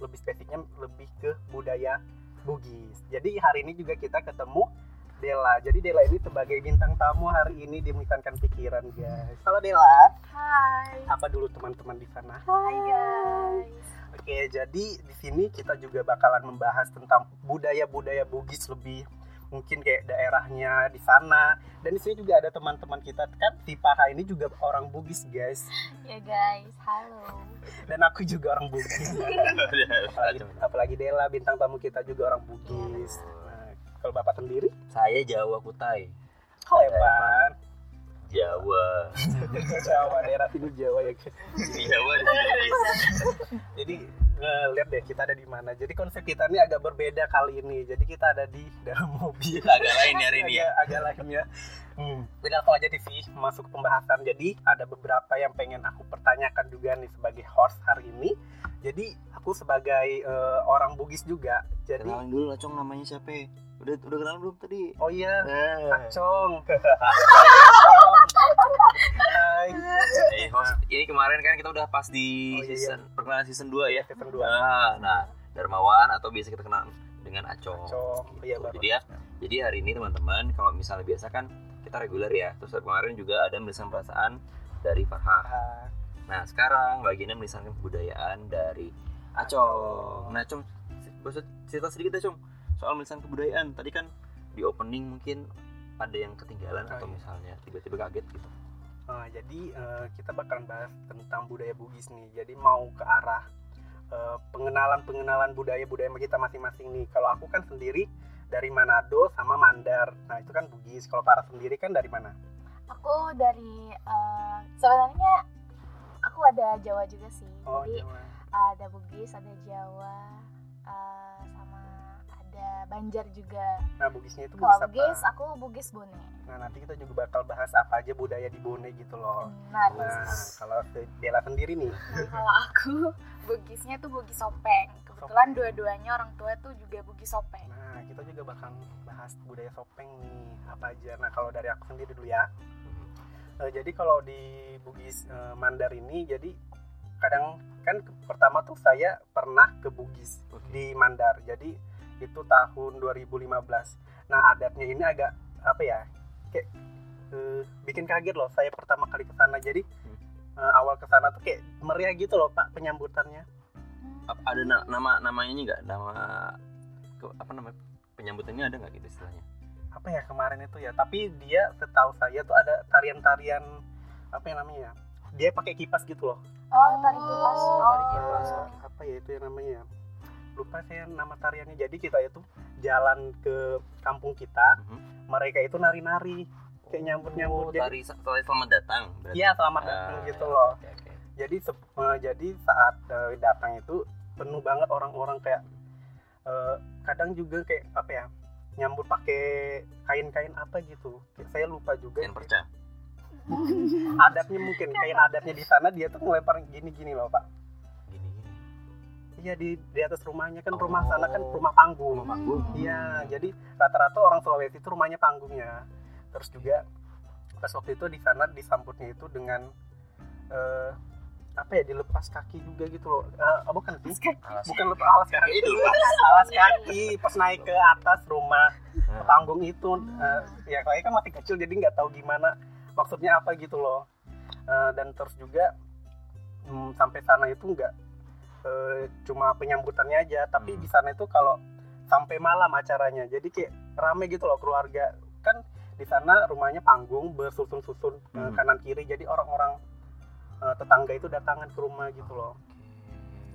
Lebih spesifiknya lebih ke budaya Bugis. Jadi hari ini juga kita ketemu Dela. Jadi Dela ini sebagai bintang tamu hari ini di Melisankan Pikiran, guys. Halo Dela. Hai. Apa dulu teman-teman di sana? Hai guys. Oke, jadi di sini kita juga bakalan membahas tentang budaya-budaya Bugis lebih mungkin kayak daerahnya di sana. Dan di sini juga ada teman-teman kita kan si Paha ini juga orang Bugis, guys. Ya guys, halo. Dan aku juga orang Bugis. apalagi, apalagi Dela bintang tamu kita juga orang Bugis. Nah, kalau Bapak sendiri? Saya Jawa Kutai. Lepan. Jawa. Jawa, daerah sini Jawa ya. Jawa di Bugis. Jadi eh, lihat deh kita ada di mana. Jadi konsep kita ini agak berbeda kali ini. Jadi kita ada di dalam mobil. Agak lain hari ini ya. agak, lain ya. Hmm. Dan langsung aja masuk ke pembahasan. Jadi ada beberapa yang pengen aku pertanyakan juga nih sebagai host hari ini. Jadi aku sebagai eh, orang Bugis juga. Jadi Kenalan dulu lah Cong namanya siapa? Udah udah kenalan belum tadi? oh iya, Eh, Acong. Hai. eh, host, ini kemarin kan kita udah pas di Oh, iya, iya. season perkenalan season 2 ya. Season dua. Nah, nah, Darmawan atau biasa kita kenal dengan Acong. Acong. Iya, Tuh, Bapak. jadi ya, jadi hari ini teman-teman kalau misalnya biasa kan kita reguler ya. Terus kemarin juga ada melisan perasaan dari Farhan. Ah, Nah sekarang bagiannya melisankan kebudayaan dari Acong. Nah bisa cerita sedikit ya Cong soal melisan kebudayaan. Tadi kan di opening mungkin ada yang ketinggalan Oh, atau iya. misalnya tiba-tiba kaget gitu. Nah, jadi eh, kita bakalan bahas tentang budaya Bugis nih. Jadi mau ke arah eh, pengenalan-pengenalan budaya-budaya kita masing-masing nih. Kalau aku kan sendiri dari Manado sama Mandar. Nah, itu kan Bugis. Kalau para sendiri kan dari mana? Aku dari eh, sebenarnya aku ada Jawa juga sih. Oh, Jadi Jawa. ada Bugis, ada Jawa, eh, ada Banjar juga. Nah, Bugisnya itu Kalau Bugis Bugis, apa? aku Bugis Bone. Nah, nanti kita juga bakal bahas apa aja budaya di Bone gitu loh. Nah, Nah, kalau Dela sendiri nih. kalau aku Bugisnya tuh Bugis Sopeng. Kebetulan dua-duanya orang tua tuh juga Bugis Sopeng. Nah, kita juga bakal bahas budaya Sopeng nih. Apa aja. Nah, kalau dari aku sendiri dulu ya. Eh, jadi kalau di Bugis eh, Mandar ini jadi kadang kan pertama tuh saya pernah ke Bugis Oke. di Mandar. Jadi itu tahun 2015. Nah, adatnya ini agak apa ya? Kayak eh, bikin kaget loh saya pertama kali ke sana. Jadi eh, awal ke sana tuh kayak meriah gitu loh, Pak, penyambutannya. Ap- Ada na- nama namanya ini nggak? Nama ke- apa namanya penyambutannya ada nggak gitu istilahnya? Apa ya kemarin itu ya? Tapi dia setahu saya tuh ada tarian-tarian apa yang namanya ya? Dia pakai kipas gitu loh. Oh, tari kipas. Oh, Oh, tari kipas. Eh, apa ya itu yang namanya ya? Lupa saya nama tariannya jadi kita itu jalan ke kampung kita Mhm. mereka itu nari-nari kayak nyambut-nyambut Oh, jadi tari tari selamat datang. iya selamat Ah, datang gitu ya, loh oke, oke. jadi se- eh, jadi saat eh, datang itu penuh banget orang-orang kayak eh, kadang juga kayak apa ya nyambut pakai kain-kain apa gitu Kayak saya lupa juga Kain perca. adatnya mungkin kain adatnya di sana dia tuh ngelempar gini-gini loh pak. Iya di di atas rumahnya kan rumah Oh. sana kan rumah panggung Rumah panggung. Iya, jadi rata-rata orang Sulawesi itu rumahnya panggungnya. Terus juga pas waktu itu di sana disambutnya itu dengan eh, apa ya dilepas kaki juga gitu loh. Eh, bukan sih? Alas Bukan lepas alas kaki itu. alas kaki pas naik ke atas rumah Nah, panggung itu eh, ya kayaknya kan masih kecil jadi nggak tahu gimana maksudnya apa gitu loh. Eh, dan terus juga hmm, sampai sana itu nggak eh, cuma penyambutannya aja tapi Hmm. di sana itu kalau sampai malam acaranya jadi kayak rame gitu loh keluarga kan di sana rumahnya panggung bersusun-susun ke Hmm. kanan kiri jadi orang-orang eh, tetangga itu datangan ke rumah gitu loh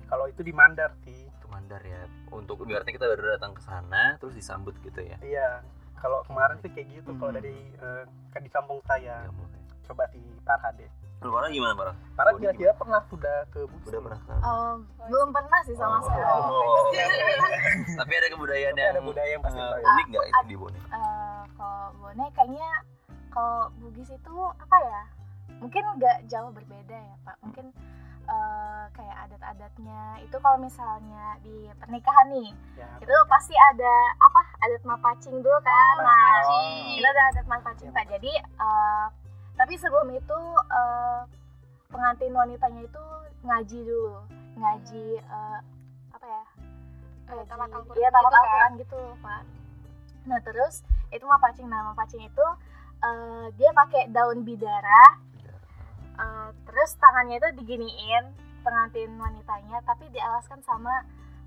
kalau itu di Mandar sih Itu mandar ya. Untuk ibaratnya kita baru datang ke sana terus disambut gitu ya. iya kalau kemarin sih kayak gitu kalau Hmm. dari eh, kan di kampung saya Ya, coba di Parah deh Lu Farah gimana, Farah? Parah Oh, kira-kira pernah sudah ke Bugis Udah belum? pernah? Eh, belum pernah sih sama Oh. sekali Oh. Tapi ada kebudayaan Tapi yang ada budaya yang pasti ya. unik nggak itu di Bone? Eh, kalau Bone kayaknya kalau Bugis itu apa ya mungkin nggak jauh berbeda ya pak mungkin eh, kayak adat-adatnya itu kalau misalnya di pernikahan nih Ya, itu pasti ada apa adat mapacing dulu kan nah Mapacing. itu ada adat mapacing pak jadi eh, tapi sebelum itu eh, pengantin wanitanya itu ngaji dulu. Ngaji eh, apa ya? Eh, Ngaji- tamat Al-Quran iya tamat gitu kan? Al-Quran gitu pak. Nah terus itu mapacing nah mapacing itu eh, dia pakai daun bidara. Eh, terus tangannya itu diginiin pengantin wanitanya tapi dialaskan sama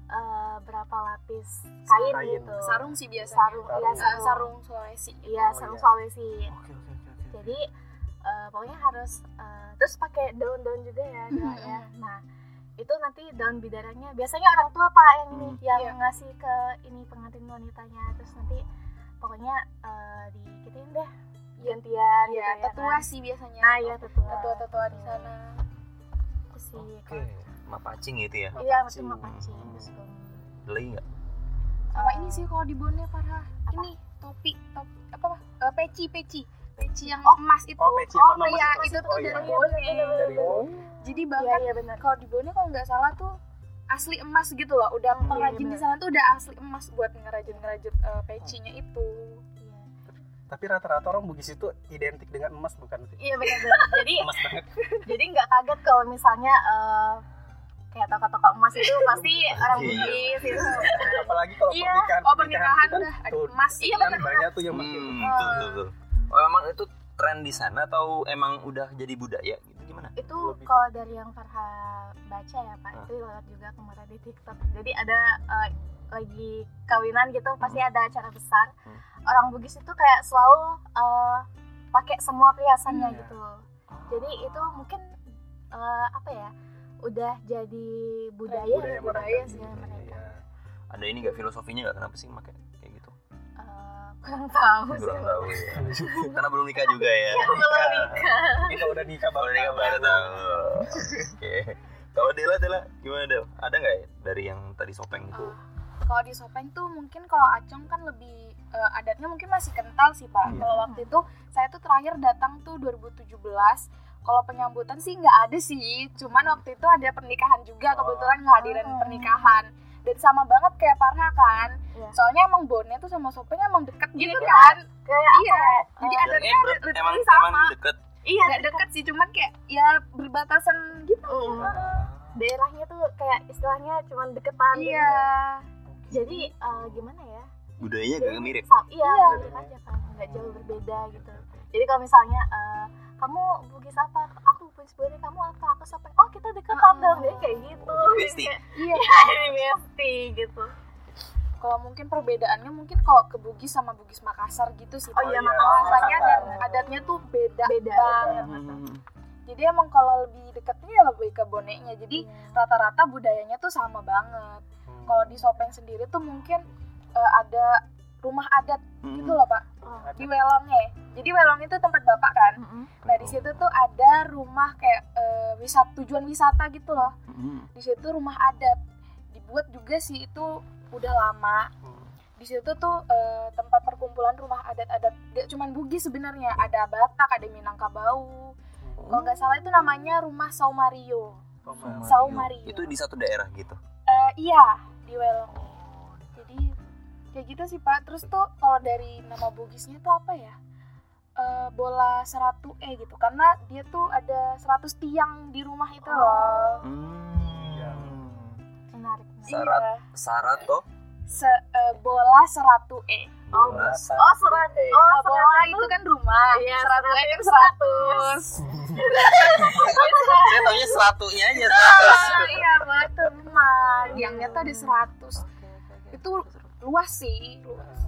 eh, berapa lapis kain, Kain. gitu. Sarung sih biasa sarung iya Sarung. sarung, sarung Sulawesi. Iya Oh, sarung iya. Sulawesi. Oke, oke, oke, oke. jadi eh, pokoknya harus eh, terus pakai daun-daun juga ya Mhm. ya nah itu nanti daun bidaranya biasanya orang tua pak yang ini Hmm. yang Iya. ngasih ke ini pengantin wanitanya terus nanti pokoknya eh, digituin deh gantian gitu Iya, ya tetua kan. sih biasanya. nah iya tetua tetua-tetua di sana. itu sih Oke, mapacing gitu ya. iya Mapacing. betul mapacing Ada lagi nggak? Sama ini sih kalau di Bone Farah. Apa? Ini topi, topi apa? peci, peci. Peci yang Oh. emas itu. Oh, peci warna emas iya, itu. itu tuh Oh, dari iya. Bone. dari Jadi iya bahkan iya benar kalau di Bone kalau nggak salah tuh asli emas gitu loh. Udah Hmm, pengrajin iya, di sana tuh udah asli emas buat ngerajut-ngerajut eh, pecinya itu. iya tapi rata-rata orang Bugis itu identik dengan emas bukan sih iya benar benar jadi emas banget jadi nggak kaget kalau misalnya eh, kayak toko-toko emas itu pasti orang Iya. Bugis itu apalagi kalau Iya. pernikahan Oh pernikahan itu kan udah emas. Iya, kan benar. banyak tuh yang pakai Hmm, betul, betul. Oh, emang itu tren di sana atau emang udah jadi budaya gitu gimana? itu kalau dari yang Farha baca ya pak Ah. itu lewat juga kemarin di TikTok jadi ada eh, lagi kawinan gitu pasti ada acara besar Hmm. orang Bugis itu kayak selalu eh, pakai semua perhiasannya Hmm. gitu jadi itu mungkin eh, apa ya udah jadi budaya budaya budaya mereka sih Iya. mereka Ada ini nggak filosofinya nggak kenapa sih pakai gitu? Kurang tahu sih Kurang tahu ya. Karena belum nikah juga ya. belum nikah Ini kalau udah nikah Kalau nikah baru tahu. Oke. Kalau Dela, Dela gimana Del? Ada nggak ya dari yang tadi sopeng itu? Eh, kalau di Sopeng tuh mungkin kalau Acong kan lebih eh, adatnya mungkin masih kental sih pak. Iya. Kalau waktu itu saya tuh terakhir datang tuh 2017. Kalau penyambutan sih nggak ada sih. Cuman waktu itu ada pernikahan juga kebetulan ngehadirin Oh. pernikahan. Dan sama banget kayak Parha kan. Iya. Soalnya emang Bone tuh sama Sopeng emang deket gitu Iya. kan. kayak Iya. Jadi Eh, adatnya Eh, ber- literally emang sama. emang deket. Iya, nggak deket sih, cuman kayak ya berbatasan gitu. Mm. daerahnya tuh kayak istilahnya cuma deketan gitu. Iya. jadi eh, gimana ya Budayanya gak mirip. Iya Iya. mirip aja kan nggak jauh berbeda gitu jadi kalau misalnya eh, kamu Bugis apa kamu apa aku Sopeng oh kita Ah. dong deh kayak gitu Besti. Iya. Iya, besti gitu Kalau mungkin perbedaannya mungkin kalau ke Bugis sama Bugis Makassar gitu sih. Oh iya, Bahasanya Makassar. dan adatnya tuh beda, Beda. banget. Hmm. Jadi emang kalau lebih deketnya ya lebih ke boneknya. Jadi Iya. rata-rata budayanya tuh sama banget. Hmm. Kalau di Sopeng sendiri tuh mungkin eh, ada rumah adat Hmm. gitu loh pak Oh. di Welongnya. Jadi Welong itu tempat bapak kan. Mm-mm. Nah di situ tuh ada rumah kayak eh, wisata tujuan wisata gitu loh. Hmm. Di situ rumah adat dibuat juga sih itu udah lama. Hmm. di situ tuh eh, tempat perkumpulan rumah adat-adat gak cuman Bugis sebenarnya ada Batak ada Minangkabau kalau nggak salah itu namanya rumah Saumario Hmm. Saumario. Itu di satu daerah gitu. Eh, iya di Welong kayak gitu sih pak. Terus tuh kalau dari nama Bugisnya tuh apa ya? Eh, bola seratu e gitu. Karena dia tuh ada 100 tiang di rumah itu loh. Hmm. menarik menarik. Sarat. Iya. Sarato. Se- eh, bola seratu e. Oh Bola oh serat Eh, oh Oh, bola itu kan rumah. Iya, seratu e seratu kan itu 100 Saya taunya seratunya aja seratus. Iya itu rumah. Tiangnya tuh ada 100 itu luas sih luas.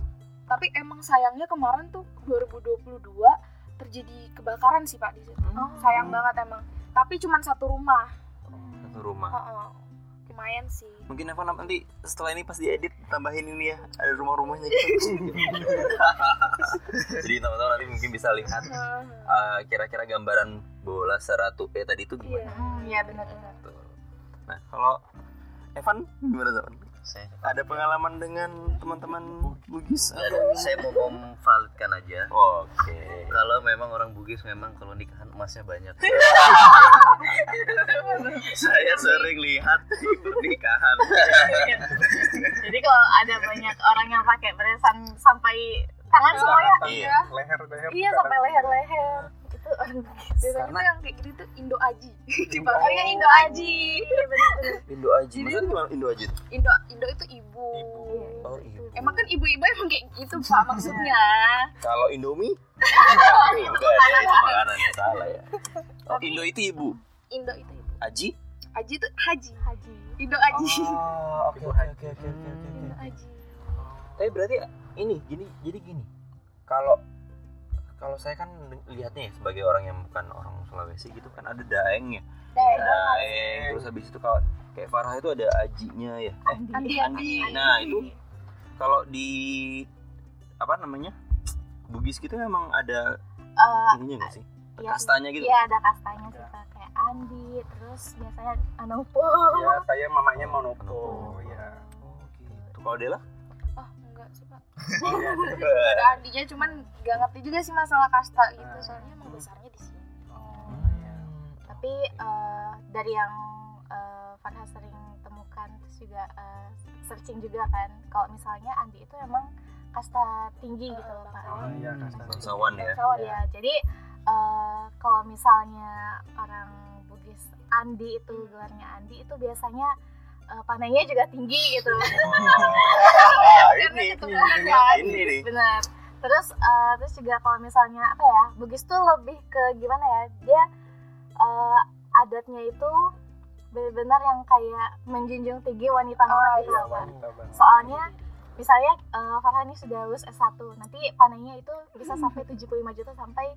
tapi emang sayangnya kemarin tuh 2022 terjadi kebakaran sih pak di situ Oh. sayang banget emang tapi cuma satu rumah satu rumah Heeh. lumayan sih mungkin Evan nanti setelah ini pas diedit tambahin ini ya ada rumah-rumahnya gitu jadi teman-teman nanti mungkin bisa lihat uh, kira-kira gambaran bola seratu E tadi itu gimana Iya. Hmm, ya benar-benar. Nah kalau Evan gimana Evan? Saya ada pengalaman dengan teman-teman Bugis dan saya mau memvalidkan aja. Oke. Kalau memang orang Bugis memang kalau nikahan emasnya banyak. Saya sering lihat di pernikahan. Jadi kalau ada banyak orang yang pakai beresan sampai tangan semuanya, Iya. leher leher iya sampai leher-leher. Itu orang biasanya Karena- tuh yang kayak gitu tuh Indo Aji. Iya Indo Aji. Iya. Indo Aji. Maksudnya gimana Indo Aji? Tuh? Indo Indo itu ibu, Oh, ibu. emang kan ibu-ibu emang kayak gitu pak maksudnya. Kalau Indomie? Bukan ya makanan ya salah ya. Oh Indo itu ibu? Indo itu ibu. Aji? Aji itu haji. Haji. Indo Aji. Oh Ibu Haji. Indo Aji. Tapi berarti ini gini jadi gini. Kalau kalau saya kan lihatnya ya sebagai orang yang bukan orang Sulawesi gitu kan ada daeng ya Daeng. daeng terus habis itu kalau kayak Farah itu ada ajinya ya eh Andi. Andi nah itu kalau di apa namanya Bugis gitu memang ada Eh, ininya nggak sih iya. kastanya gitu Iya ada kastanya sih kayak Andi, terus biasanya Anopo. ya saya mamanya Monopo Monopo. ya oh gitu kalau Dela oh enggak sih pak. Ada Andinya cuman gak ngerti juga sih masalah kasta gitu soalnya emang besarnya di sini. Tapi eh, dari yang eh, Farha sering temukan terus juga eh, searching juga kan, kalau misalnya Andi itu emang kasta tinggi gitu loh Pak. oh iya kasta bangsawan ya. So ya, jadi eh, kalau misalnya orang Bugis Andi itu gelarnya Andi itu biasanya eh, panennya juga tinggi gitu. Ah, ini keturunan ini, kan. ini nih Benar. Terus eh, terus juga kalau misalnya apa ya, Bugis tuh lebih ke gimana ya? Dia eh, adatnya itu benar-benar yang kayak menjunjung tinggi wanita banget gitu Iya, banget. Soalnya misalnya eh, Farhan ini sudah lulus S1, nanti panennya itu bisa sampai 75 juta sampai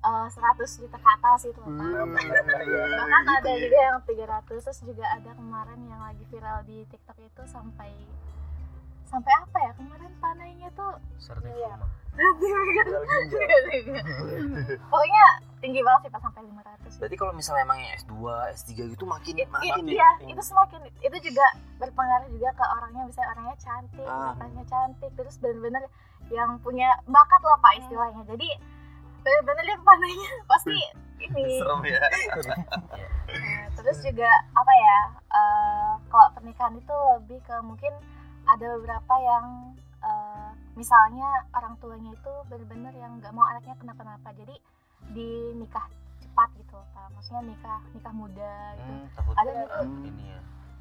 eh, 100 juta ke atas gitu loh, Pak. Hmm, iya. Bahkan ada juga yang 300 terus juga ada kemarin yang lagi viral di TikTok itu sampai sampai apa ya kemarin panennya tuh Tinggal ginjal. pokoknya tinggi banget sih pas sampai 500 berarti kalau misalnya emang yang S2 S3 gitu makin It- makin it- iya itu semakin itu juga berpengaruh juga ke orangnya misalnya orangnya cantik Ah. matanya cantik terus bener-bener yang punya bakat lah pak istilahnya jadi bener-bener dia panennya pasti ini. serem ya. Nah, terus juga apa ya eh, kalau pernikahan itu lebih ke mungkin ada beberapa yang eh, misalnya orang tuanya itu benar-benar yang nggak mau anaknya kenapa-napa. Jadi dinikah cepat gitu maksudnya nikah nikah muda gitu. Hmm, takut Ada gitu. um, ini ya.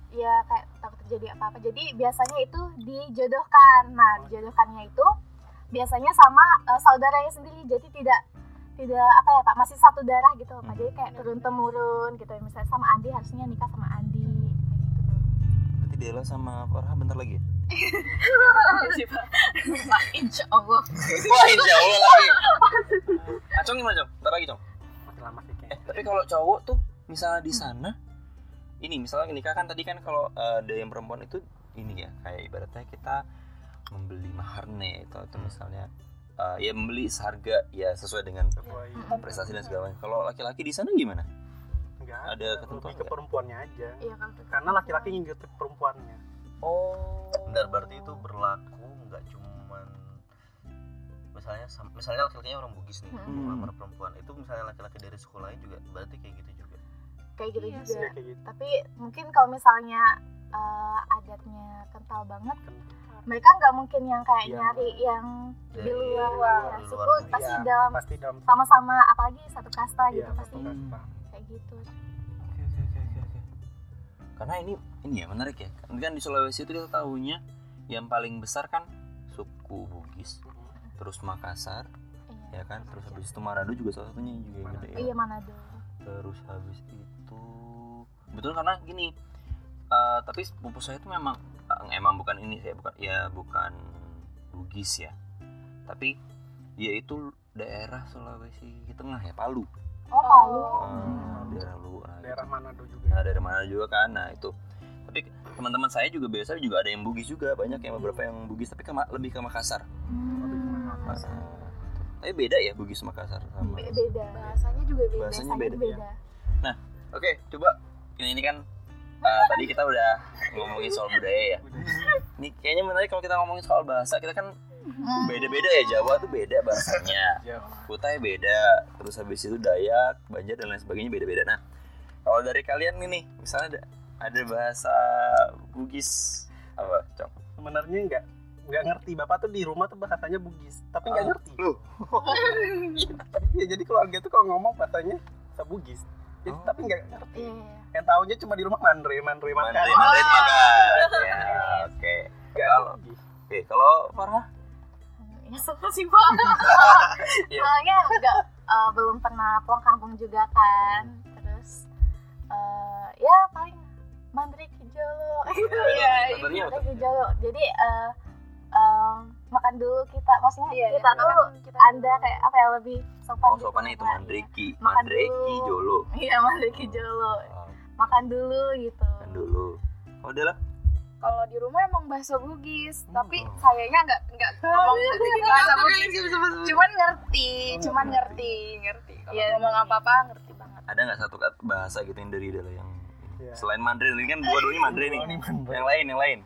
Ya kayak takut terjadi apa-apa. Jadi biasanya itu dijodohkan. Nah dijodohkannya itu biasanya sama eh, saudaranya sendiri. Jadi tidak tidak apa ya pak masih satu darah gitu pak. Jadi kayak turun temurun gitu. Misalnya sama Andi harusnya nikah sama Andi. Gitu berarti Dela sama Farah bentar lagi. Ya? Insya Allah. Wah insya Allah lagi. Acong gimana Cong? bentar lagi Cong. Masih lama sih eh tapi kalau cowok tuh misalnya di sana ini misalnya nikah kan tadi kan kalau eh, ada yang perempuan itu ini ya kayak ibaratnya kita membeli maharnya itu atau misalnya eh, ya membeli seharga ya sesuai dengan prestasi dan segala macam. Kalau laki-laki di sana gimana? Enggak Ada ketentuan lebih ke perempuannya aja. iya kan Karena laki-laki ngikutin perempuannya. Oh. Bentar berarti itu berlaku nggak cuman misalnya misalnya laki-lakinya orang Bugis nih Hmm. melamar perempuan itu misalnya laki-laki dari sekolahnya juga berarti kayak gitu juga kayak gitu Iya juga kayak gitu. tapi mungkin kalau misalnya eh, adatnya kental banget Kan. mereka nggak mungkin yang kayak Iya. nyari yang di Dari luar luar- ya, di suku luar pasti Iya, dalam pasti dalam sama-sama apalagi satu kasta iya, gitu pasti kasta. kayak gitu Oke, oke, oke, oke, oke. Karena ini ini ya menarik ya. Kan kan di Sulawesi itu kita tahunya yang paling besar kan suku Bugis, terus Makassar, iya ya kan, terus habis itu Manado juga salah satunya juga yang gede ya. iya Manado Terus habis itu betul karena gini eh, tapi sepupu saya itu memang eh, emang bukan ini saya bukan ya bukan Bugis ya tapi dia itu daerah Sulawesi Tengah ya Palu Oh, Palu. Ah, daerah lu nah, daerah itu. Manado juga Nah, dari mana juga kan nah itu tapi teman-teman saya juga biasa juga ada yang Bugis juga banyak yang beberapa yang Bugis tapi ke lebih ke Makassar Hmm. Ah, tapi beda ya Bugis Makassar sama Be- beda. bahasanya juga beda Bahasanya Biasanya beda. Oke, coba ini, ini kan uh, tadi kita udah ngomongin soal budaya ya. Ini kayaknya menarik kalau kita ngomongin soal bahasa. Kita kan beda-beda ya Jawa tuh beda bahasanya. Jawa. Kutai beda. Terus habis itu Dayak, Banjar dan lain sebagainya beda-beda. Nah, kalau dari kalian nih nih, misalnya ada, ada bahasa Bugis apa, Cong? sebenarnya nggak nggak ngerti bapak tuh di rumah tuh bahasanya Bugis tapi nggak Ah, ngerti Loh, ya jadi keluarga tuh kalau ngomong bahasanya bahasa Bugis Jadi, Oh. tapi nggak ngerti Iya, iya. yang tahunya cuma di rumah mandre mandre makan Mandre, Mandre itu makan. Ya, oke. Kalau. Oke, kalau Farah Ya sama sih Pak. Iya. Soalnya nggak eh, belum pernah pulang kampung juga kan. Terus eh, ya paling mandrik hijau. Iya? Mandrik hijau. Jadi eh, em, makan dulu kita, maksudnya Iya, kita iya, tuh makan kita anda kayak apa ya lebih sopan. Oh, gitu sopannya itu kan. Mandreki, Mandreki dulu. Jolo. Iya mandrik hijau. Oh, Makan dulu gitu. kan dulu. Oh, udah lah. kalau di rumah emang bahasa Bugis tapi Oh. sayangnya nggak nggak ngomong bahasa Bugis cuman ngerti cuman ngerti ngerti kalau Iya. ngomong apa apa ngerti banget Ada nggak satu kata bahasa gitu yang dari adalah yang Iya. selain Mandarin ini kan dua-duanya Mandarin nih. Oh. Yang lain, yang lain.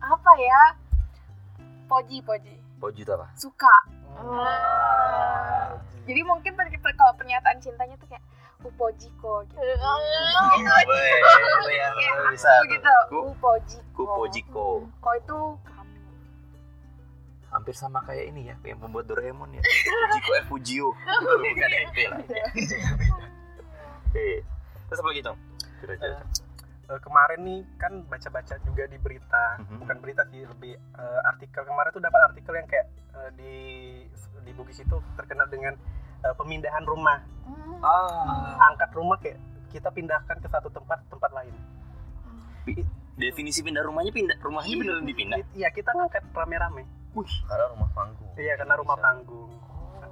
apa ya poji poji Poji itu apa? suka Wah. jadi mungkin kalau pernyataan cintanya tuh kayak upojiko gitu yang Kayak bisa gitu Ku- upojiko Kupojiko. kok itu kamu Hampir sama kayak ini ya, kayak pembuat Doraemon ya. Fujiko eh Fujio. Bukan ya, itu lah. Oke. Terus apa lagi? Kira-kira. Cong. Eh, kemarin nih kan baca-baca juga di berita Mhm. bukan berita sih lebih eh, artikel kemarin tuh dapat artikel yang kayak eh, di di Bugis itu terkenal dengan eh, pemindahan rumah. Hmm. Ah, angkat rumah kayak kita pindahkan ke satu tempat tempat lain. Definisi pindah rumahnya pindah rumahnya beneran dipindah. iya kita ngangkat rame-rame. Karena rumah panggung. Iya karena rumah Bisa. panggung.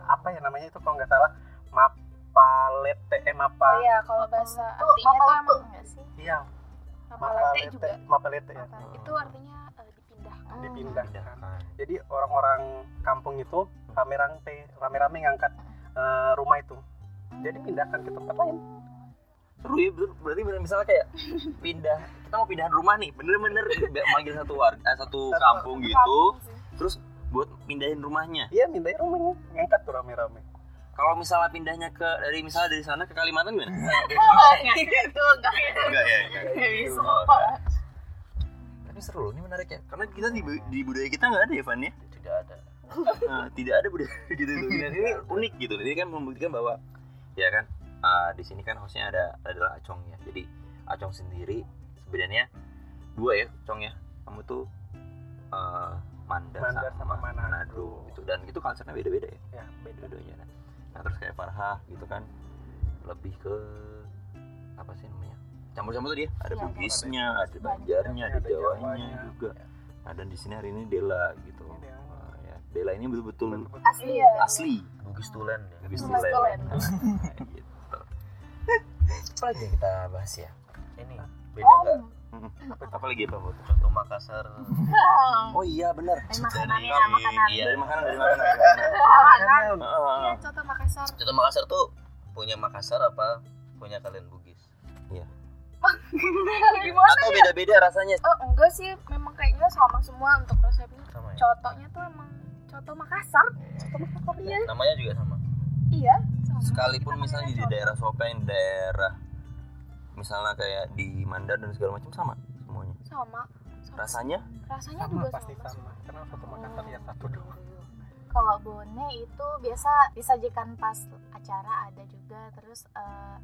Apa ya namanya itu kalau nggak salah? Mapalete eh mapa oh ya kalau bahasa artinya mapalete emang nggak sih? iya. Mapalete juga. Mapalete ya. Mapalete. itu artinya eh, dipindahkan. Dipindahkan. Pindahkan. jadi orang-orang kampung itu rame-rame rame-rame ngangkat eh, rumah itu jadi pindahkan ke tempat lain Seru ya, ber- berarti bener misalnya kayak pindah, kita mau pindahan rumah nih, bener-bener manggil satu warga, eh, satu Satu kampung gitu, Kampung terus buat pindahin rumahnya. iya pindahin rumahnya ngangkat tuh rame-rame Kalau misalnya pindahnya ke dari misalnya dari sana ke Kalimantan gimana? Oh, nggak gitu, gitu. Enggak ya. Nggak bisa. Tapi seru loh, ini menarik ya. Karena kita di, di budaya kita nggak ada ya, Van ya. tidak ada Nah, tidak ada budaya gitu tuh. Dan ini unik gitu. Ini kan membuktikan bahwa ya kan ah, di sini kan hostnya ada adalah Acong ya. Jadi Acong sendiri sebenarnya dua ya, Acong ya. Kamu tuh eh, Mandar, Mandar sama, sama Manado. Manado. gitu. Dan itu culture-nya beda-beda ya. ya beda Dua-duanya. Nah, nah, terus kayak Farha gitu kan lebih ke apa sih namanya? Campur-campur tadi ya. Ada Iya, Bugisnya, ada. Banjarnya, ada Ada Jawanya Jawanya. juga. Nah, dan di sini hari ini Dela gitu. Dela ini betul-betul Asli Iya. asli. Bugis Tulen ya Bugis. Tulen. gitu. Apa lagi yang kita bahas ya? ini Oh, beda nggak Apa lagi apa Bot? contoh Makassar Oh iya benar. Dari makanannya, Dari- makanan. iya. Dari makanan dari makanan. dari makanan. Iya, Heeh. contoh Makassar. contoh Makassar tuh punya Makassar apa punya kalian Bugis Gimana? Atau beda-beda rasanya. Oh enggak sih, memang kayaknya sama semua untuk resepnya. sama ya Contohnya tuh emang contoh Makassar. Contoh Makassar iya. namanya juga sama Iya. sama. Sekalipun Kita misalnya di daerah Sopeng, daerah misalnya kayak di Mandar dan segala macam sama semuanya. sama. sama. Rasanya Rasanya sama juga pasti sama. sama karena satu Makassar ya satu doang Kalau bone itu biasa disajikan pas acara ada juga terus eh,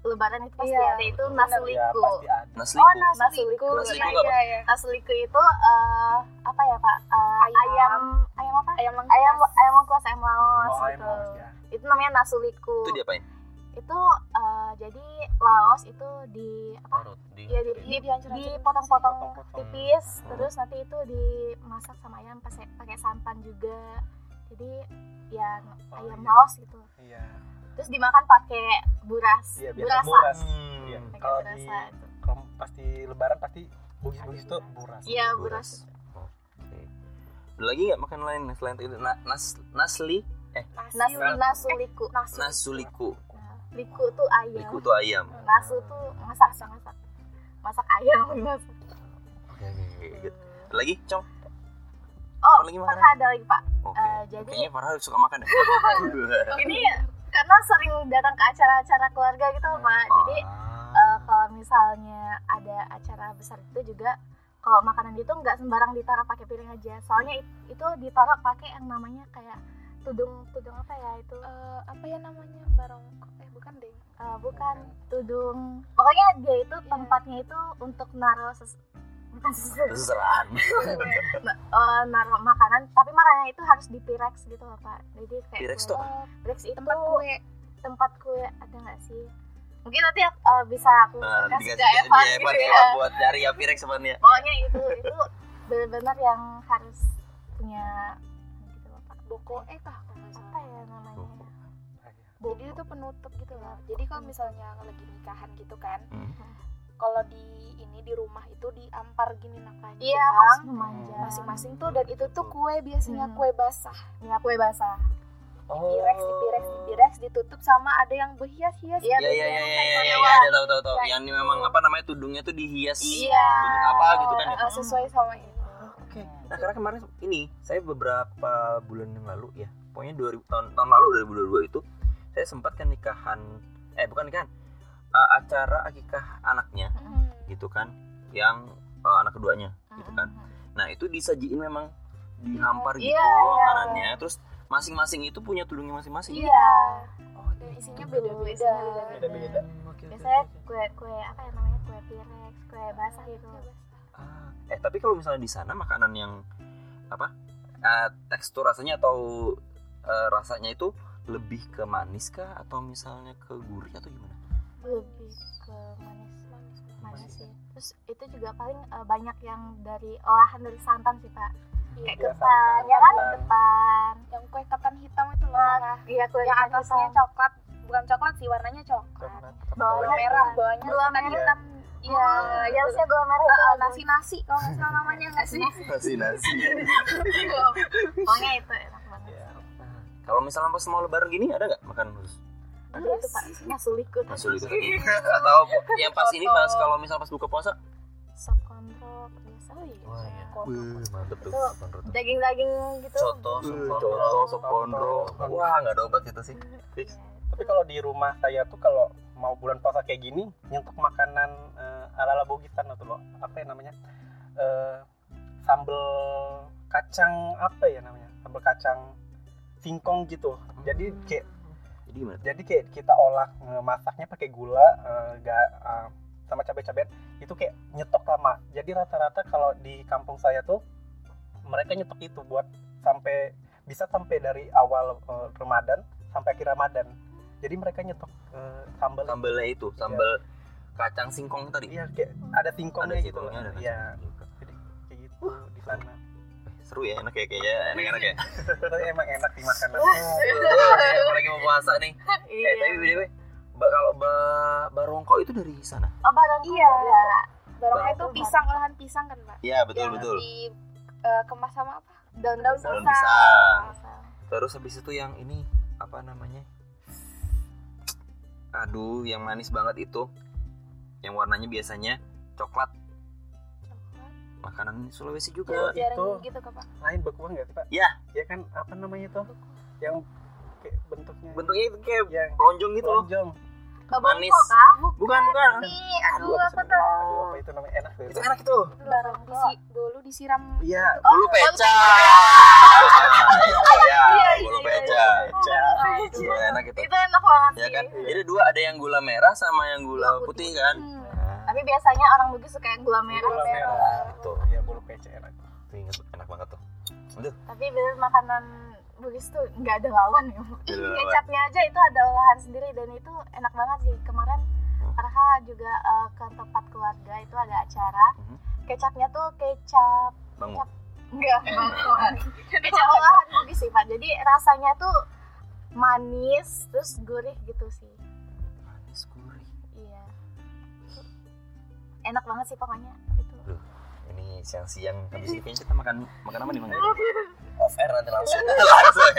lebaran itu pasti Iya, ada itu betul. nasi ya liku. pasti ada nasi Oh, liku. nasi Nasi liku. liku. Nasi Iya, iya, iya. Nasi liku itu eh, apa ya pak? Eh, Ayam. ayam ayam apa? Ayam lengkuas. Ayam ayam lengkuas ayam laos Oh, ayam gitu. laos, ya. Itu namanya nasi liku. Itu diapain? itu eh, jadi laos itu di apa Parut di ya di, Iya, di, dipotong-potong Potong-potong. tipis terus nanti itu dimasak sama ayam pakai pakai santan juga jadi ya Oh, ayam iya. laos gitu Iya. terus dimakan pakai buras Iya, biasa burasa buras. Hmm. Iya. Kalau di itu pasti lebaran pasti bugis-bugis tuh buras. iya buras. Ada lagi nggak makan lain selain itu? Na- nas nasli, nas Nasi, nasu liku nasu. nasuliku. Nah, liku tuh ayam Liku tuh ayam. nasu tuh masak masak masak ayam masak. Oke. Ada lagi, Cong? oh lagi? Farha ada lagi pak Oke. Eh, jadi Kayaknya Farah suka makan ya. ini karena sering datang ke acara-acara keluarga gitu pak jadi eh, kalau misalnya ada acara besar itu juga kalau makanan itu nggak sembarang ditaruh pakai piring aja. Soalnya it- itu ditaruh pakai yang namanya kayak tudung tudung apa ya itu? Eh, apa ya namanya? Barong eh bukan deh. Eh, bukan tudung. Pokoknya dia itu Iya. tempatnya itu untuk naruh ses- bukan eh, naruh makanan. Tapi makanannya itu harus di pirex gitu loh pak. Jadi kayak Pirex tuh pirex itu tempat kue. tempat kue ada nggak sih mungkin nanti eh, bisa aku Nah, kasih ke Evan Evan, gitu ya. Evan buat cari ya Pirex sebenarnya. pokoknya itu itu benar-benar yang harus punya gitu loh pak. Boko eh kah apa ya namanya? Jadi itu penutup gitu loh. Jadi kalau misalnya lagi nikahan gitu kan Hmm. kalau di ini di rumah itu diampar gini nak panjang iya masing-masing tuh dan itu tuh kue biasanya Hmm. kue basah. Ya kue basah pirex di pirex di pirex ditutup sama ada yang berhias-hias Iya, Iya iya iya iya iya iya ada tahu tahu tahu. Yang ini memang apa namanya tudungnya tuh dihias. iya apa gitu kan ya? Eh, sesuai sama itu Oke. Nah, karena kemarin ini saya beberapa bulan yang lalu ya, pokoknya 2000 tahun tahun lalu 2022 itu saya sempat kan nikahan eh bukan nikahan uh, acara akikah anaknya Hmm. gitu kan yang uh, anak keduanya gitu kan. Nah, itu disajiin memang dihampar gitu Iya, iya. makanannya terus masing-masing itu punya tudungnya masing-masing. iya. Oh, dan isinya beda-beda. Beda-beda. Biasanya kue kue apa ya namanya? Kue pirex kue basah gitu. Ah, eh tapi kalau misalnya di sana makanan yang apa eh, tekstur rasanya atau eh, rasanya itu lebih ke manis kah? Atau misalnya ke gurih atau gimana? lebih ke manis. Manis. Manis sih terus itu juga paling eh, banyak yang dari olahan dari santan sih pak. Iya, kayak Iya, ketan ya kan? Ketan. Iya kue yang atasnya coklat. Bukan coklat sih warnanya coklat. Coklat. Bawahnya merah. bawahnya Gula merah. hitam. Iya, iya ya harusnya gula merah itu eh, nasi nasi kalau nggak salah namanya nggak sih? Nasi nasi. pokoknya itu enak banget. Iya. kalau misalnya pas mau lebaran gini ada nggak makanan khusus? ada itu pak. Nasuliku Masuk itu tadi. Atau yang pas ini pas kalau misalnya pas buka puasa? Oh iya iya. Wih, mantep tuh. Itu Mantep tuh. daging daging gitu Soto, Uh, soto. Contoh sop kondro. Wah, nggak ada obat itu sih. Fix. Tapi kalau di rumah saya tuh kalau mau bulan puasa kayak gini, nyentuh makanan eh, ala-ala Bugitan atau loh, apa ya namanya? Eh, sambel kacang apa ya namanya? Sambel kacang singkong gitu. Jadi kayak Jadi gimana? jadi kayak kita olah masaknya pakai gula eh, ga, eh, sama cabai-cabean itu kayak nyetok lama. Jadi rata-rata kalau di kampung saya tuh mereka nyetok itu buat sampai bisa sampai dari awal eh, Ramadan sampai akhir Ramadan. Jadi mereka nyetok eh, sambal Sambelnya itu, sambel kacang singkong tadi. Iya kayak ada singkongnya Ada gitu. singkongnya, ada Iya, jadi kayak gitu di sana. Seru ya, enak ya kayaknya, enak-enak ya. Tapi emang enak di makanan. Apalagi mau puasa nih. Eh, tapi ba- kalau ba barongko itu dari sana? oh barang Iya. ya barangnya itu pisang olahan pisang kan mbak Iya, betul yang betul. di eh, kemas sama apa daun-daun Daun pisang pisang. Terus habis itu yang ini apa namanya? Aduh, yang manis banget itu. Yang warnanya biasanya coklat. coklat Makanan Sulawesi juga. itu. jaring gitu pak Lain bekuang nggak sih pak? Iya. Ya kan apa namanya tuh? Yang kayak bentuknya Bentuknya itu kayak yang lonjong gitu loh. Manis. Bukan, bukan. ini aduh apa sebut- tuh Aduh, apa itu namanya enak. Itu enak itu. disi dulu disiram Iya. Bulu peca. Iya, bulu peca. Iya, enak itu. itu enak banget Ya sih kan? Jadi dua ada yang gula merah sama yang gula putih putih. kan? Hmm. Nah, tapi biasanya orang Bugis suka yang gula merah Gula merah. Tuh, Iya bulu pece enak. tuh inget enak banget tuh. Aduh, tapi bener makanan Bugis tuh nggak ada lawan ya kecapnya aja itu ada olahan sendiri dan itu enak banget sih kemarin. Farha juga eh, ke tempat keluarga itu ada acara Mhm. kecapnya tuh kecap. Kecap. enggak bukan. kecap olahan Bugis sih Pak jadi rasanya tuh manis terus gurih gitu sih Manis gurih. iya enak banget sih pokoknya Ini siang-siang habis ini kayaknya kita makan makan apa nih Bang? off air nanti langsung Langsung.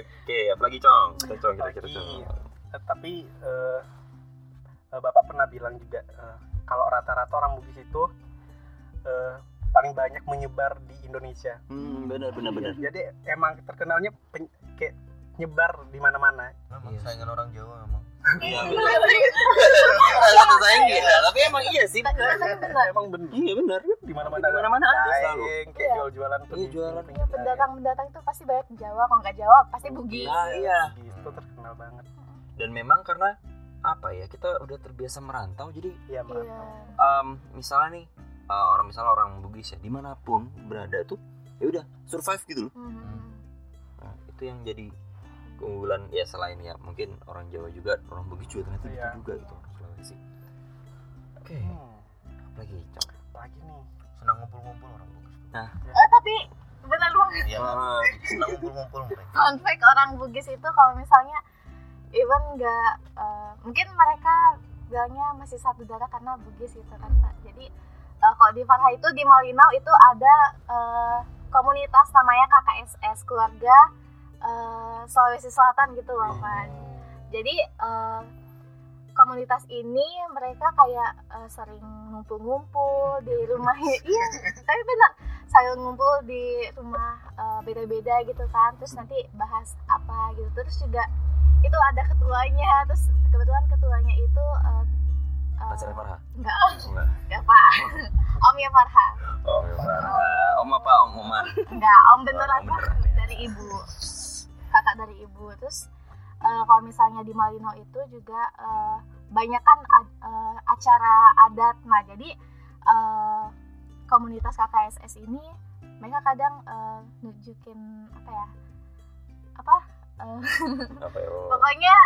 Oke, apalagi Cong? Kita Cong, kira-kira Apalagi. Cong. Eh, tapi eh, eh, bapak pernah bilang juga eh, kalau rata-rata orang Bugis itu eh, paling banyak menyebar di Indonesia. Hmm, benar benar benar. Jadi emang terkenalnya pen- kayak nyebar di mana-mana. memang Iya. saingan orang Jawa memang Iya. Satu gitu, tapi emang iya sih. tapi benar Emang bener Iya benar. di mana-mana Di mana-mana ada selalu. Kayak Iya. jual-jualan tuh Iya, jualan. di- Iya, pendatang-pendatang itu pasti banyak Jawa, kalau nggak Jawa pasti Bugis. Nah, iya. Bugis itu terkenal banget. Dan memang karena apa ya kita udah terbiasa merantau jadi Iya, Iya. merantau. em, misalnya nih eh, orang misalnya orang Bugis ya di mana pun berada tuh ya udah survive gitu loh Mhm. nah, itu yang jadi keunggulan ya selain ya mungkin orang Jawa juga orang Bugis juga ternyata Iya. gitu juga gitu orang Sulawesi oke Hmm, apalagi Cok? lagi nih. senang ngumpul-ngumpul orang Bugis tuh Eh, tapi benar banget. iya senang ngumpul-ngumpul fact orang Bugis itu kalau misalnya even nggak eh, mungkin mereka bilangnya masih satu darah karena Bugis gitu kan Pak. Jadi eh, kalau di Farha itu di Malinau itu ada eh, komunitas namanya KKSS keluarga eh, Sulawesi Selatan gitu loh Pak. Jadi eh, komunitas ini mereka kayak eh, sering ngumpul-ngumpul di rumah. Iya tapi benar saya ngumpul di rumah beda-beda gitu kan. Terus nanti bahas apa gitu. Terus juga itu ada ketuanya. Terus kebetulan ketuanya itu eh, eh, pacarnya Farha? Enggak. Enggak. Enggak pak. Omnya Farha. Oh Farha. Om apa? Om Umar enggak om beneran Om Pak. beneran, ya. dari ibu kakak dari ibu terus eh, kalau misalnya di Malino itu juga eh, banyak kan ad- eh, acara adat nah jadi eh, komunitas KKSS ini mereka kadang eh, nunjukin apa ya apa Eh, apa ya oh. pokoknya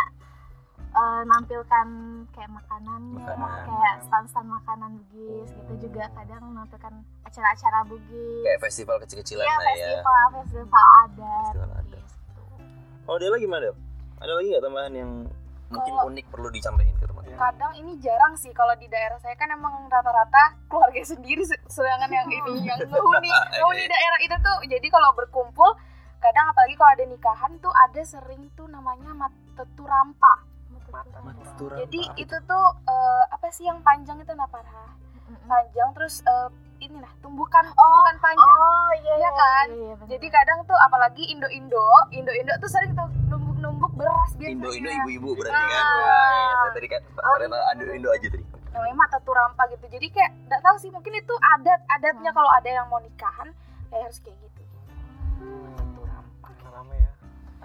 eh, nampilkan kayak makanannya Makanan. kayak stand-stand makanan Bugis gitu juga kadang nampilkan acara-acara Bugis kayak festival kecil-kecilan Iya lah ya festival festival adat Festival adat. Oh dia lagi gimana ada lagi nggak tambahan yang mungkin Kalau- unik perlu disampaikan ke teman-teman? Kadang ini jarang sih kalau di daerah saya kan emang rata-rata keluarga sendiri se- sedangkan yang ini yang penghuni penghuni daerah itu tuh. Jadi kalau berkumpul kadang apalagi kalau ada nikahan tuh ada sering tuh namanya matetu rampa Mata Matura jadi itu tuh eh, apa sih yang panjang itu naparha Mm-mm. panjang terus eh, ini lah tumbukan tumbukan panjang Oh iya Iya kan? Iya, iya, bener. jadi kadang tuh apalagi Indo-Indo Indo-Indo tuh sering tuh numbuk-numbuk beras biasanya Indo Indo ibu-ibu berarti kan Ah. Wah, ya, saya tadi kan Oh, ternyata iya. Indo Indo aja tadi namanya mata turampa gitu jadi kayak nggak tahu sih mungkin itu adat adatnya Hmm. kalau ada yang mau nikahan kayak harus kayak gitu rame ya.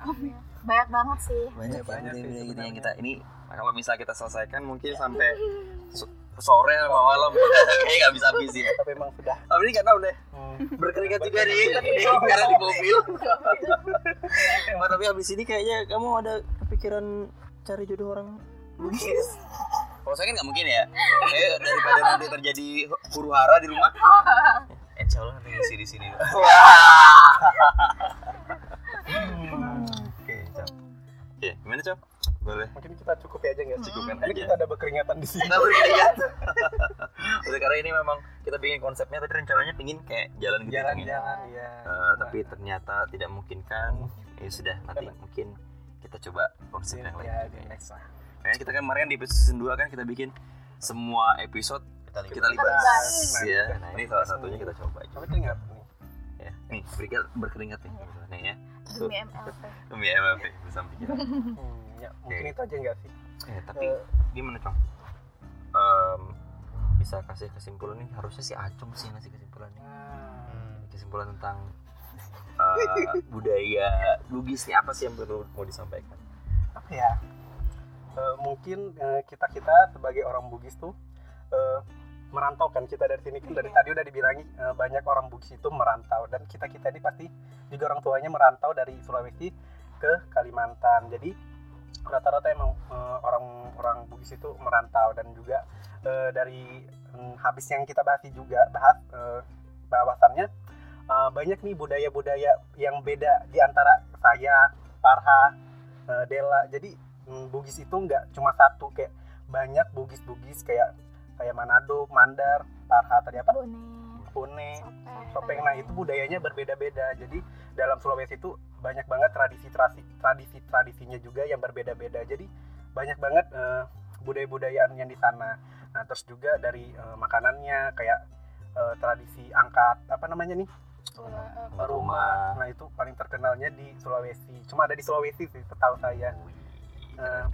banyak banget sih banyak banyak sih gitu yang kita ini kalau bisa kita selesaikan mungkin sampai sore sama malam. Kayaknya nggak bisa habis ya. Tapi emang sudah. tapi ini nggak tahu deh. Hmm, berkeringat juga nih. Karena di mobil. Oh, tapi habis ini kayaknya kamu ada kepikiran cari jodoh orang? Bugis kalau saya kan nggak mungkin ya. Kayak daripada nanti terjadi huru hara di rumah. Insya Allah nanti ngisi di sini. Oke cok. Ya gimana cok boleh Mungkin kita cukup ya aja nggak sih? Cukupkan Ini kita ada berkeringatan di sini. Nggak berkeringat Udah karena ini memang kita bikin konsepnya tadi rencananya pingin kayak jalan gitu kan ya. Jalan-jalan ya. Eh, tapi ternyata tidak memungkinkan ya sudah nanti mungkin kita coba konsep yang lain ya, juga di ya. next lah. Kayaknya kita kan kemarin di episode season 2 kan kita bikin semua episode kita lihat kita libas Libas. ya. Nah ini salah satunya kita coba Coba coba keringat nih. ya. Nih berkeringat berkeringat nih nih ya. demi MLP Demi MLP bersama pikiran. Hmm, ya, mungkin Oke. itu aja nggak sih? Eh tapi Eh, gimana cong? Em, bisa kasih kesimpulan nih harusnya si Acung sih ngasih kesimpulan nih. nah, kesimpulan tentang eh, budaya Bugis nih apa sih yang perlu mau disampaikan? apa ya? Eh, mungkin kita kita sebagai orang Bugis tuh eh, merantau kan kita dari sini kan dari Iya. tadi udah dibilangi eh, banyak orang Bugis itu merantau dan kita kita ini pasti juga orang tuanya merantau dari Sulawesi ke Kalimantan jadi rata-rata emang eh, orang-orang Bugis itu merantau dan juga eh, dari hmm, habis yang kita bahas juga bahas eh, bahwasannya eh, banyak nih budaya-budaya yang beda di antara saya, Parha, eh, Dela. Jadi hmm, Bugis itu nggak cuma satu kayak banyak Bugis-Bugis kayak kayak Manado, Mandar, Parha tadi apa? Bone, Pune, Sopeng. Sopeng. Nah itu budayanya berbeda-beda. Jadi dalam Sulawesi itu banyak banget tradisi-tradisi tradisi-tradisinya juga yang berbeda-beda. Jadi banyak banget eh, budaya-budayaan yang di sana. Nah terus juga dari eh, makanannya kayak eh, tradisi angkat apa namanya nih Rumah. rumah. Nah itu paling terkenalnya di Sulawesi. Cuma ada di Sulawesi sih, setahu saya. Eh,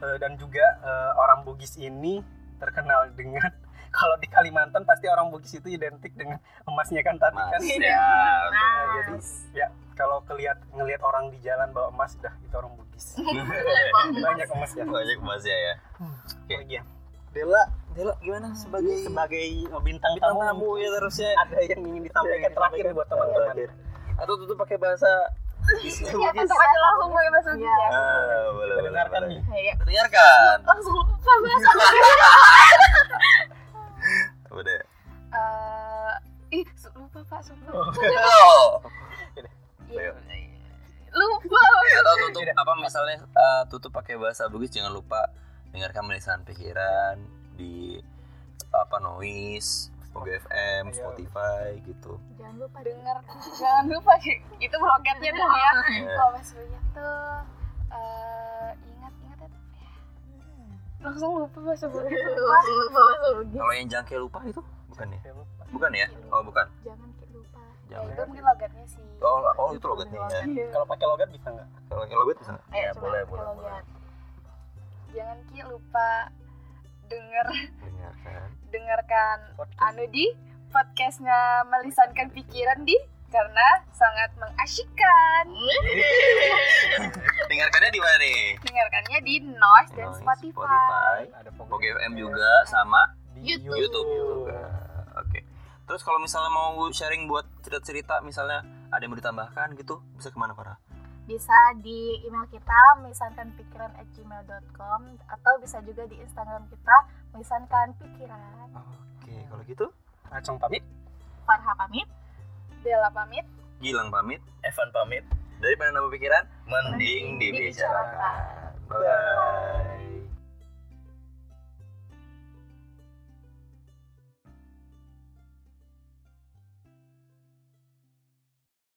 Eh, dan juga eh, orang Bugis ini terkenal dengan kalau di Kalimantan pasti orang Bugis itu identik dengan emasnya kan tadi kan. Iya. ya. Nah, jadi ya kalau kelihat ngelihat orang di jalan bawa emas dah itu orang Bugis. Banyak emas ya. Banyak masnya ya. Oke. Oh iya. Dela, Dela gimana sebagai Sebagai eh, bintang, bintang tamu, tamu ya terusnya ada yang ingin disampaikan terakhir buat teman-teman. Atau tutup pakai bahasa Bugis. Iya, tetap aja langsung pakai bahasa Bugis Iya. ya. Ah, boleh, boleh, Dengarkan boleh. nih. Dengarkan. Langsung lupa bahasa Udah. Eh, ih, su- lupa Pak, sumpah. Oh. Iya. Lupa. Atau tutup apa misalnya eh, tutup pakai bahasa Bugis jangan lupa dengarkan melisan pikiran di apa noise, Pogo FM. Spotify gitu. jangan lupa Dengar, jangan lupa itu broketnya dong ya. Eh, Kalau Mas tuh eh, ya. Langsung lupa bahasa Bugis. Kalau yang jangke lupa itu bukan ya? Bukan ya? Oh bukan. jangan kayak lupa Ya, Jangan. itu mungkin logatnya sih. Oh, oh itu logatnya ya. Iya. Kalau pakai logat bisa nggak? Kalau yang logat bisa nggak? Ya boleh, kalau boleh, boleh. Jangan Ki lupa denger Dengarkan. dengarkan Podcast. anu di podcastnya melisankan pikiran di karena sangat mengasyikkan. Dengarkannya di mana nih? Dengarkannya di Noise dan Noise, Spotify. Ada Pogo FM juga sama di YouTube. YouTube juga. Oke. Terus kalau misalnya mau sharing buat cerita-cerita misalnya ada yang mau ditambahkan gitu, bisa ke mana Farah? bisa di email kita misankanpikiran@gmail.com atau bisa juga di Instagram kita misankan pikiran. Oke, kalau gitu Acong pamit. Farha pamit. Dela pamit. Gilang pamit, Evan pamit daripada nambah pikiran, mending mending dibicarakan. Bye. Bye.